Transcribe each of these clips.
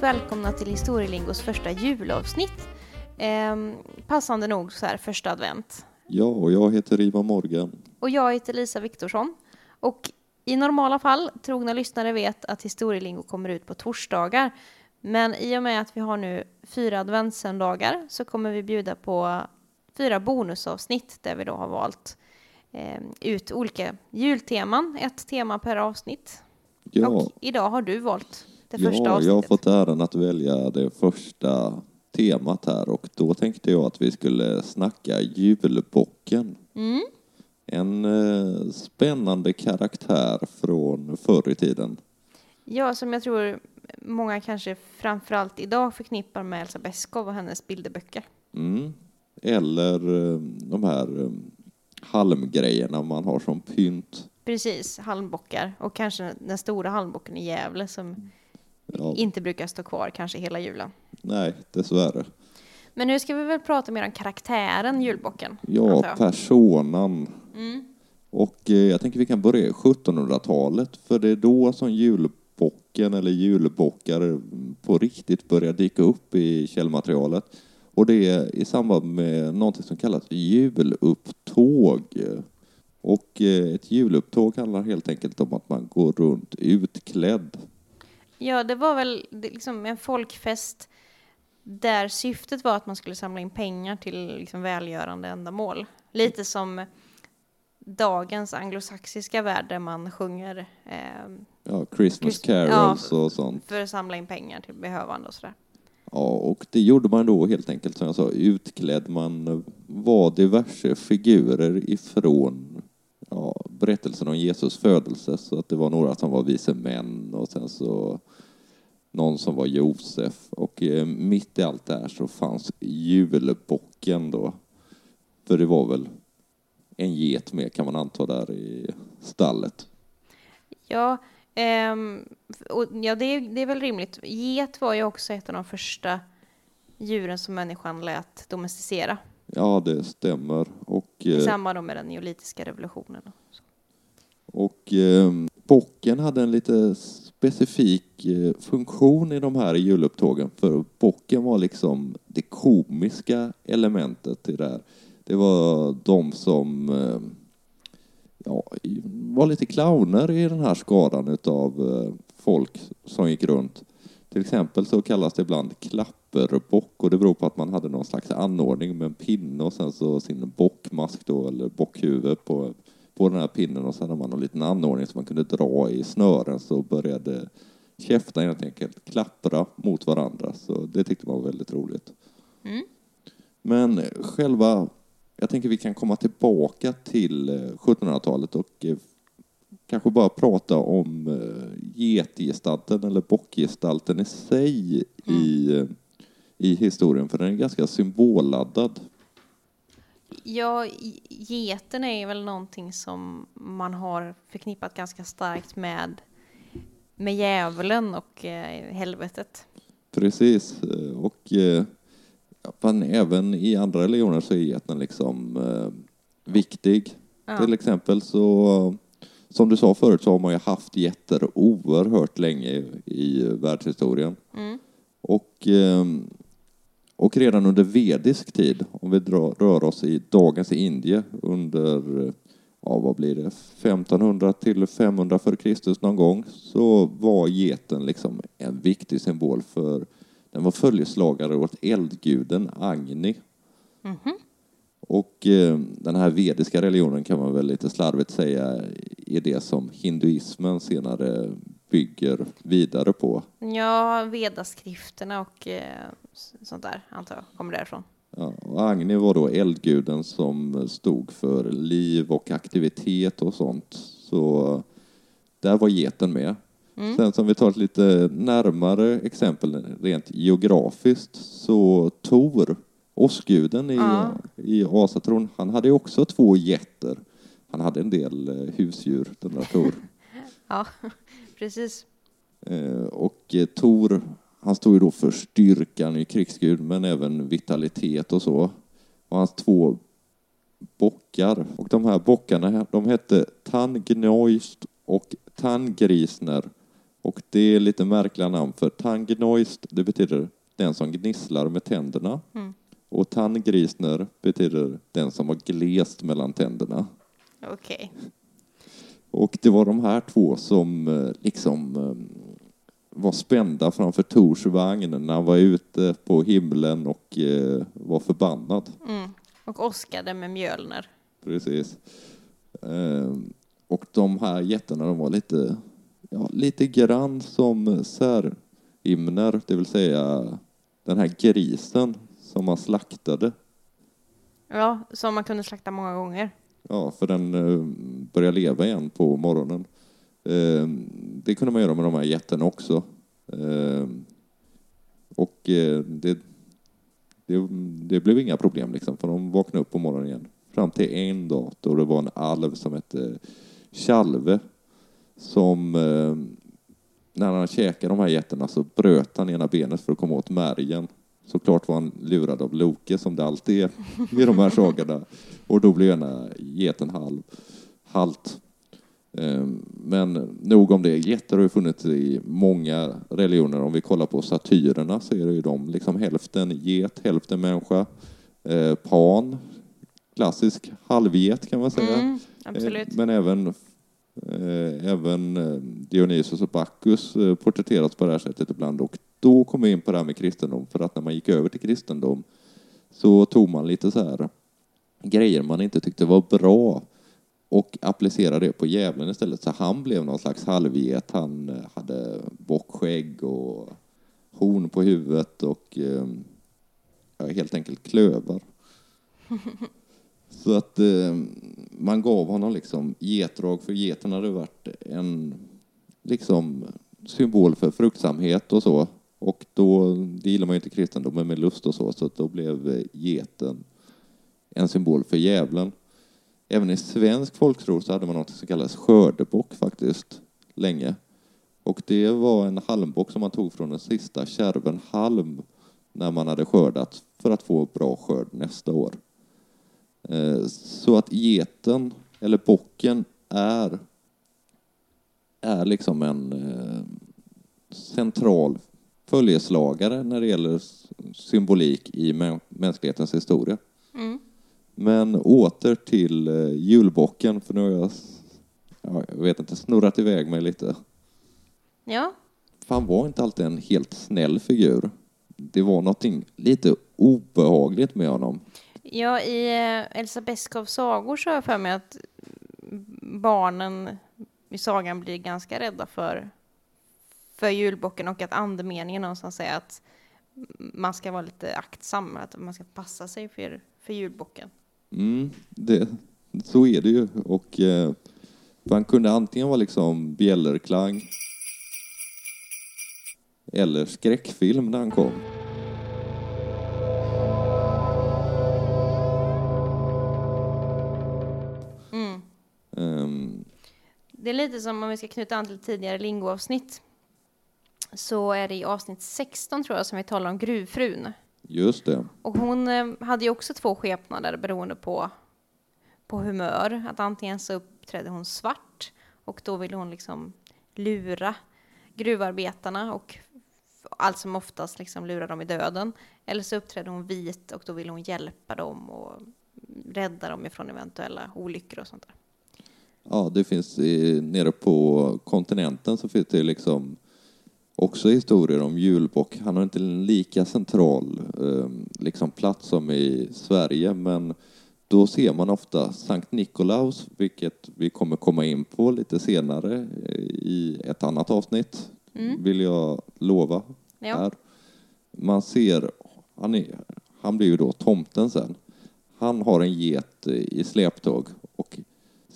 Varmt välkomna till Historielingos första julavsnitt. Ehm, passande nog så här första advent. Ja, och jag heter Ivar Morgan. Och jag heter Lisa Viktorsson. Och i normala fall, trogna lyssnare vet att Historielingo kommer ut på torsdagar. Men i och med att vi har nu fyra adventssöndagar så kommer vi bjuda på fyra bonusavsnitt där vi då har valt eh, ut olika julteman, ett tema per avsnitt. Ja, Och idag har du valt det ja första jag har avsnittet. fått äran att välja det första temat här och då tänkte jag att vi skulle snacka julbocken. Mm. En eh, spännande karaktär från förr i tiden. Ja, som jag tror många kanske framförallt idag förknippar med Elsa Beskow och hennes bilderböcker. Mm. Eller eh, de här eh, halmgrejerna man har som pynt. Precis, halmbockar och kanske den stora halmbocken i Gävle som Ja, inte brukar stå kvar kanske hela julen. nej, dessvärre. Men nu ska vi väl prata mer om karaktären julbocken. Ja, personan. Mm. Och eh, jag tänker vi kan börja i 1700-talet, för det är då som julbocken eller julbockar på riktigt börjar dyka upp i källmaterialet. Och det är i samband med någonting som kallas julupptåg. Och eh, ett julupptåg handlar helt enkelt om att man går runt utklädd. Ja, det var väl det- liksom en folkfest där syftet var att man skulle samla in pengar till liksom välgörande ändamål. Lite som dagens anglosaxiska värld där man sjunger eh, Ja, Christmas Christ- carols ja. och sånt. för att samla in pengar till behövande och sådär. Ja, och det gjorde man då helt enkelt som jag sa, utklädd. Man var diverse figurer ifrån ja, berättelsen om Jesus födelse. Så att det var några som var vise män och sen så någon som var Josef. Och eh, mitt i allt det här så fanns julbocken då. För det var väl en get med kan man anta där i stallet. Ja, ehm, och ja det, är, det är väl rimligt. Get var ju också ett av de första djuren som människan lät domesticera Ja, det stämmer. I eh, samband med den neolitiska revolutionen. Och eh, bocken hade en lite specifik eh, funktion i de här julupptågen. För bocken var liksom det komiska elementet i det här. Det var de som eh, ja, var lite clowner i den här skadan utav eh, folk som gick runt. Till exempel så kallas det ibland klapperbock och det beror på att man hade någon slags anordning med en pinne och sen så sin bockmask då, eller bockhuvud på, på den här pinnen och sen hade man en liten anordning som man kunde dra i snören så började käftar helt enkelt klappra mot varandra. Så det tyckte man var väldigt roligt. Mm. Men själva, jag tänker vi kan komma tillbaka till eh, 1700-talet och eh, kanske bara prata om eh, getgestalten eller bockgestalten i sig i, eh, i historien, för den är ganska symbolladdad. Ja, geten är väl någonting som man har förknippat ganska starkt med, med djävulen och eh, helvetet. Precis, eh, och eh, men även i andra religioner så är geten liksom eh, viktig. Ja. Till exempel så, som du sa förut, så har man ju haft getter oerhört länge i, i världshistorien. Mm. Och, ehm, och redan under vedisk tid, om vi drar, rör oss i dagens Indien under, ja vad blir det, 1500 till 500 för Kristus någon gång, så var geten liksom en viktig symbol för den var följeslagare åt eldguden Agni. Mhm. Och eh, den här vediska religionen kan man väl lite slarvigt säga är det som hinduismen senare bygger vidare på. Ja, vedaskrifterna och eh, sånt där, antar jag, kommer därifrån. Ja, och Agni var då eldguden som stod för liv och aktivitet och sånt. Så där var geten med. Mm. Sen som vi tar ett lite närmare exempel rent geografiskt så Tor, åskguden i, Ja. i asatron, han hade också två getter. Han hade en del eh, husdjur, den där Tor. Ja, precis. Eh, Och eh, Tor, han stod ju då för styrkan i krigsgud, men även vitalitet och så. Och hans två bockar, och de här bockarna, de hette Tangneust och Tangrisner. Och det är lite märkliga namn för Tangneust, det betyder den som gnisslar med tänderna. Mm. Och Tanngrisner betyder den som har glest mellan tänderna. Okej. Och det var de här två som eh, liksom eh, var spända framför Tors vagn när han var ute på himlen och eh, var förbannad. Mm. Och åskade med Mjölner. Precis. Och de här jättarna de var lite, ja, lite grann som särhimner, det vill säga den här grisen som man slaktade. Ja, som man kunde slakta många gånger. Ja, för den eh, börjar leva igen på morgonen. Eh, det kunde man göra med de här jättarna också. Eh, och det, det, det blev inga problem liksom, för de vaknade upp på morgonen igen. Fram till en dag då det var en alv som hette Chalve som när han käkade de här getterna så bröt han ena benet för att komma åt märgen. Såklart var han lurad av Loke som det alltid är i de här sagorna. Och då blev ena geten halv, halt. Ehm, Men nog om det. Getter har ju funnits i många religioner. Om vi kollar på satyrerna så är det ju de liksom hälften get, hälften människa. Eh, Pan, klassisk halvget kan man säga. Mm, absolut. Eh, Men även, Eh, även eh, Dionysos och Bacchus eh, porträtteras på det här sättet ibland. Och då kom vi in på det här med kristendom. För att när man gick över till kristendom så tog man lite så här grejer man inte tyckte var bra och applicerade det på djävulen istället. Så han blev någon slags halvget. Han hade bockskägg och horn på huvudet och ja, helt enkelt klövar. Så att eh, man gav honom liksom getdrag, för geten hade varit en liksom symbol för fruktsamhet och så. Och då, det gillar man ju inte i kristendomen med lust och så, så att då blev eh, geten en symbol för djävulen. Även i svensk folktro så hade man något som kallades skördebock faktiskt, länge. Och det var en halmbock som man tog från den sista kärven halm när man hade skördat för att få bra skörd nästa år. Eh, Så att geten, eller bocken, är, är liksom en eh, central följeslagare när det gäller symbolik i mä- mänsklighetens historia. Mm. Men åter till eh, julbocken, för nu har jag, jag vet inte, snurrat iväg mig lite. Ja, han var inte alltid en helt snäll figur. Det var någonting lite obehagligt med honom ja i eh, Elsa Beskows sagor så har jag för mig att barnen i sagan blir ganska rädda för, för julbocken och att andemeningen någonstans är att man ska vara lite aktsam, att man ska passa sig för, för julbocken. Mm, det, så är det ju. Och eh, man han kunde antingen vara liksom bjällerklang eller skräckfilm när han kom. Det är lite som om vi ska knyta an till tidigare lingoavsnitt. Så är det i avsnitt 16 tror jag som vi talar om gruvfrun. just det. Och hon eh, hade ju också två skepnader beroende på, på humör. Att antingen så uppträdde hon svart och då ville hon liksom lura gruvarbetarna och allt som oftast liksom lura dem i döden. Eller så uppträdde hon vit och då ville hon hjälpa dem och rädda dem ifrån eventuella olyckor och sånt där. Ja, det finns i, nere på kontinenten så finns det liksom också historier om julbock. Han har inte en lika central eh, liksom plats som i Sverige, men då ser man ofta Sankt Nikolaus, vilket vi kommer komma in på lite senare eh, i ett annat avsnitt, Mm. vill jag lova. Ja. Här. Man ser, han, är, han blir ju då tomten sen. Han har en get eh, i släptåg och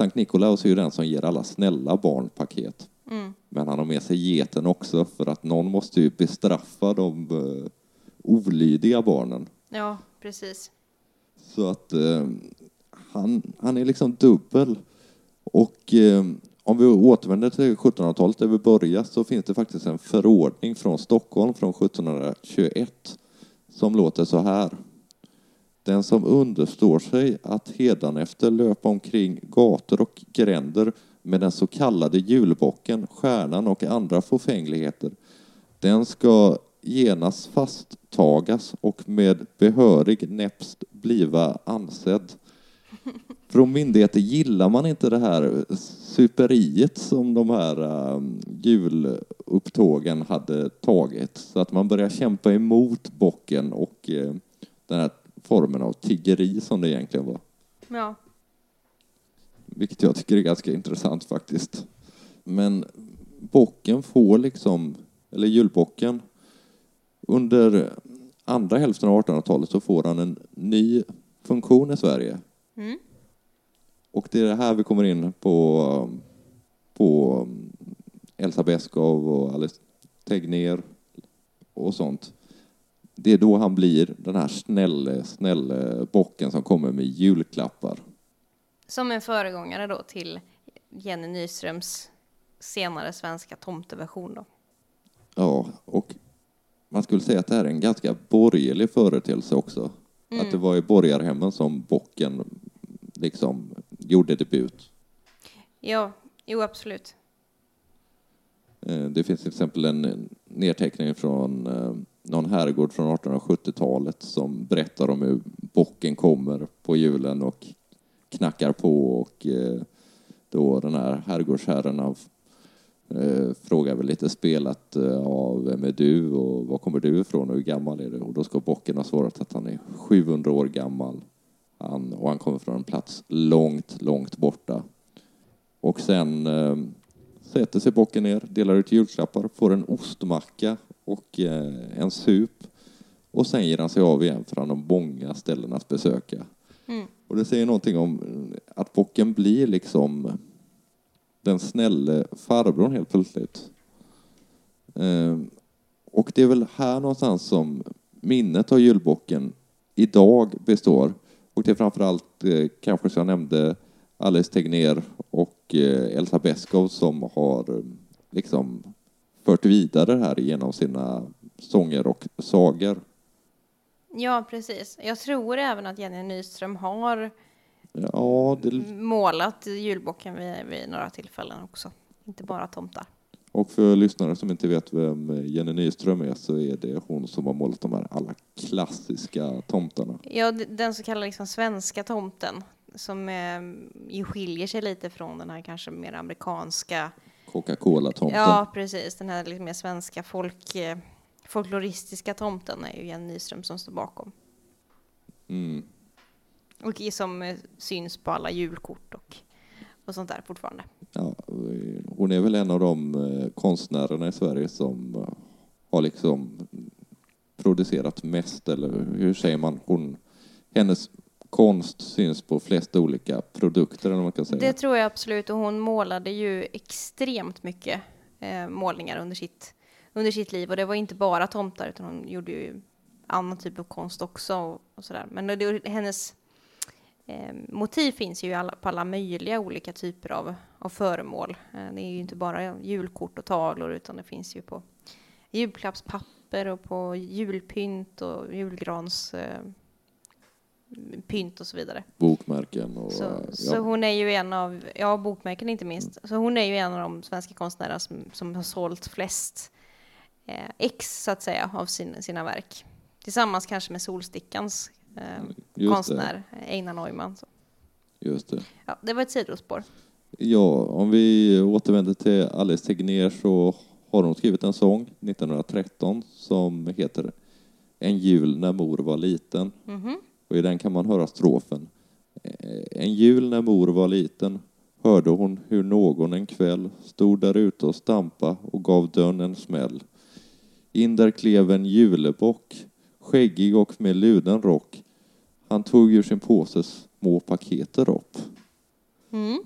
Sankt Nikolaus är ju den som ger alla snälla barn paket. Mm. Men han har med sig geten också för att någon måste ju bestraffa de eh, olydiga barnen. ja, precis. Så att eh, han, han är liksom dubbel. Och eh, om vi återvänder till 1700-talet där vi börjar så finns det faktiskt en förordning från Stockholm från 1721 som låter så här. Den som understår sig att hädanefter löpa omkring gator och gränder med den så kallade julbocken, stjärnan och andra fåfängligheter. Den ska genast fasttagas och med behörig näpst bliva ansedd. Från myndigheter gillar man inte det här superiet som de här um, julupptågen hade tagit. Så att man börjar kämpa emot bocken och eh, den här formen av tiggeri som det egentligen var. Ja. Vilket jag tycker är ganska intressant faktiskt. Men bocken får liksom, eller julbocken, under andra hälften av 1800-talet så får han en ny funktion i Sverige. Mm. Och det är det här vi kommer in på, på Elsa Beskow och Alice Tegnér och sånt. Det är då han blir den här snälle, snälle bocken som kommer med julklappar. Som en föregångare då till Jenny Nyströms senare svenska tomteversion då. Ja, och man skulle säga att det här är en ganska borgerlig företeelse också. Mm. Att det var i borgarhemmen som bocken liksom gjorde debut. Ja, jo absolut. Eh, Det finns till exempel en nedteckning från eh, någon herrgård från 1870-talet som berättar om hur bocken kommer på julen och knackar på och eh, då den här herrgårdsherren av, eh, frågar väl lite spelat eh, av vem är du och var kommer du ifrån och hur gammal är du? Och då ska bocken ha svarat att han är 700 år gammal han, och han kommer från en plats långt, långt borta. Och sen eh, sätter sig bocken ner, delar ut julklappar, får en ostmacka och eh, en sup och sen ger han sig av igen för han har många ställen att besöka. Mm. Och det säger någonting om att bocken blir liksom den snälle farbrorn helt plötsligt. Ehm, och det är väl här någonstans som minnet av julbocken idag består. Och det är framförallt, eh, kanske som jag nämnde, Alice Tegnér och eh, Elsa Beskow som har eh, liksom fört vidare det här genom sina sånger och sagor. Ja, precis. Jag tror även att Jenny Nyström har Ja, det, målat julbocken vid, vid några tillfällen också. Inte bara tomtar. och för lyssnare som inte vet vem Jenny Nyström är så är det hon som har målat de här alla klassiska tomtarna. Ja, den så kallade liksom svenska tomten som eh, ju skiljer sig lite från den här kanske mer amerikanska. Coca-Cola-tomten. Ja, precis. Den här lite mer svenska folk, eh, folkloristiska tomten är ju Jenny Nyström som står bakom. Mm. Och som eh, syns på alla julkort och, och sånt där fortfarande. Ja, hon är väl en av de eh, konstnärerna i Sverige som eh, har liksom producerat mest, eller hur säger man? Hon, hennes konst syns på flest olika produkter, eller vad man kan säga. Det tror jag absolut. Och hon målade ju extremt mycket eh, målningar under sitt, under sitt liv. Och det var inte bara tomtar, utan hon gjorde ju annan typ av konst också. Och, och sådär. Men det, hennes eh, motiv finns ju alla, på alla möjliga olika typer av, av föremål. Eh, det är ju inte bara julkort och tavlor, utan det finns ju på julklappspapper och på julpynt och julgrans eh, pynt och så vidare. Bokmärken och... Så, eh, så ja. hon är ju en av, ja bokmärken inte minst, så hon är ju en av de svenska konstnärer som, som har sålt flest eh, ex så att säga av sin, sina verk. Tillsammans kanske med Solstickans eh, Just konstnär Einar Neumann. Så. Det, just det. Ja, det var ett sidospår. Ja, om vi återvänder till Alice Tegnér så har hon skrivit en sång 1913 som heter En jul när mor var liten. Mhm. Och i den kan man höra strofen. En jul när mor var liten hörde hon hur någon en kväll stod där ute och stampa och gav dörren en smäll. In där klev en julebock, skäggig och med luden rock. Han tog ur sin påse små paketer upp. Mm.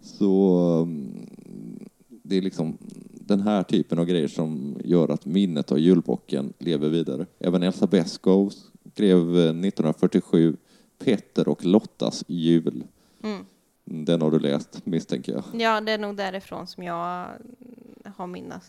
Så um, det är liksom den här typen av grejer som gör att minnet av julbocken lever vidare. Även Elsa Beskow skrev eh, 1947 Petter och Lottas jul. Mm. Den har du läst misstänker jag. Ja, det är nog därifrån som jag har mina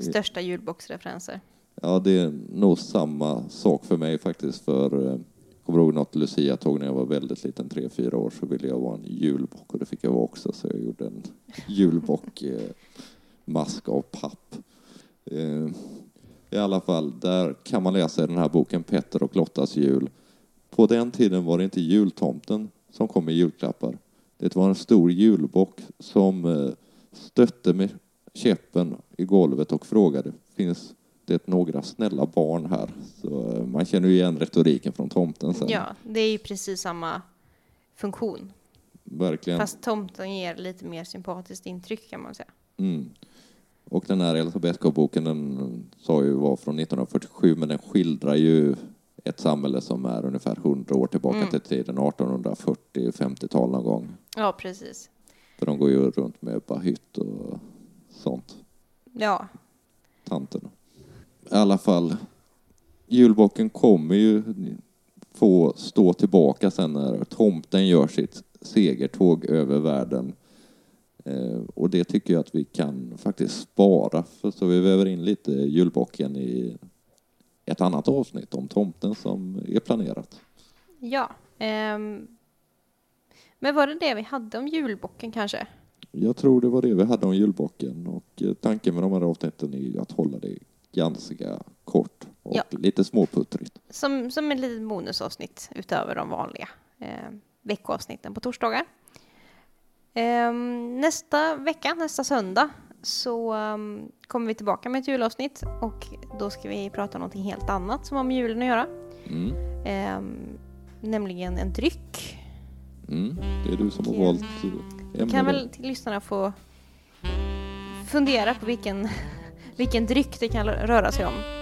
största julboxreferenser. Ja, det är nog samma sak för mig faktiskt för eh, kommer ihåg något Lucia-tåg när jag var väldigt liten, tre, fyra år, så ville jag vara en julbock och det fick jag vara också, så jag gjorde en julbock eh, mask av papp. Eh, I alla fall, där kan man läsa i den här boken Petter och Lottas jul. På den tiden var det inte jultomten som kom med julklappar. Det var en stor julbock som eh, stötte med käppen i golvet och frågade finns det några snälla barn här? Så eh, man känner ju igen retoriken från tomten sen. Ja, det är ju precis samma funktion. Verkligen. Fast tomten ger lite mer sympatiskt intryck kan man säga. Mm. Och den här Elsa Beskow-boken, den sa ju var från 1947, men den skildrar ju ett samhälle som är ungefär 100 år tillbaka Mm. till tiden, 1840-50-tal någon gång. Ja, precis. För de går ju runt med bahytt och sånt, Ja, tanterna. I alla fall, julbocken kommer ju få stå tillbaka sen när tomten gör sitt segertåg över världen. Eh, och det tycker jag att vi kan faktiskt spara, för så vi väver in lite julbocken i ett annat avsnitt om tomten som är planerat. ja. ehm. Men var det det vi hade om julbocken kanske? Jag tror det var det vi hade om julbocken och eh, tanken med de här avsnitten är att hålla det ganska kort och Ja. lite småputtrigt. Som, som ett litet bonusavsnitt utöver de vanliga eh, veckoavsnitten på torsdagar. Ehm, nästa vecka, nästa söndag, så ehm, kommer vi tillbaka med ett julavsnitt och då ska vi prata om någonting helt annat som har med julen att göra. Mm. Ehm, nämligen en dryck. Mm. Det är du som har Och, valt ämnet. kan väl lyssnarna få fundera på vilken, vilken dryck det kan röra sig om.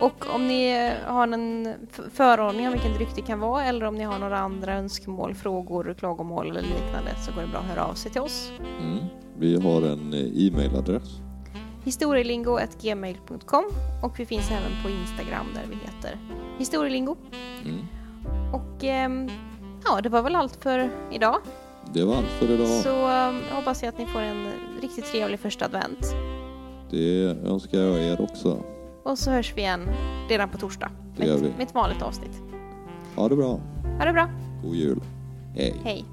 Och om ni har en föraning om vilken dryck det kan vara eller om ni har några andra önskemål, frågor, klagomål eller liknande så går det bra att höra av sig till oss. Mm. Vi har en eh, e-mailadress. historielingo.gmail.com och vi finns även på Instagram där vi heter historielingo. Mm. Och ehm, ja, det var väl allt för idag. Det var allt för idag. Så ehm, hoppas jag att ni får en riktigt trevlig första advent. Det önskar jag er också. Och så hörs vi igen redan på torsdag Det gör vi. med ett vanligt avsnitt. Ha det bra. Ha det bra, God jul. Hej. hej!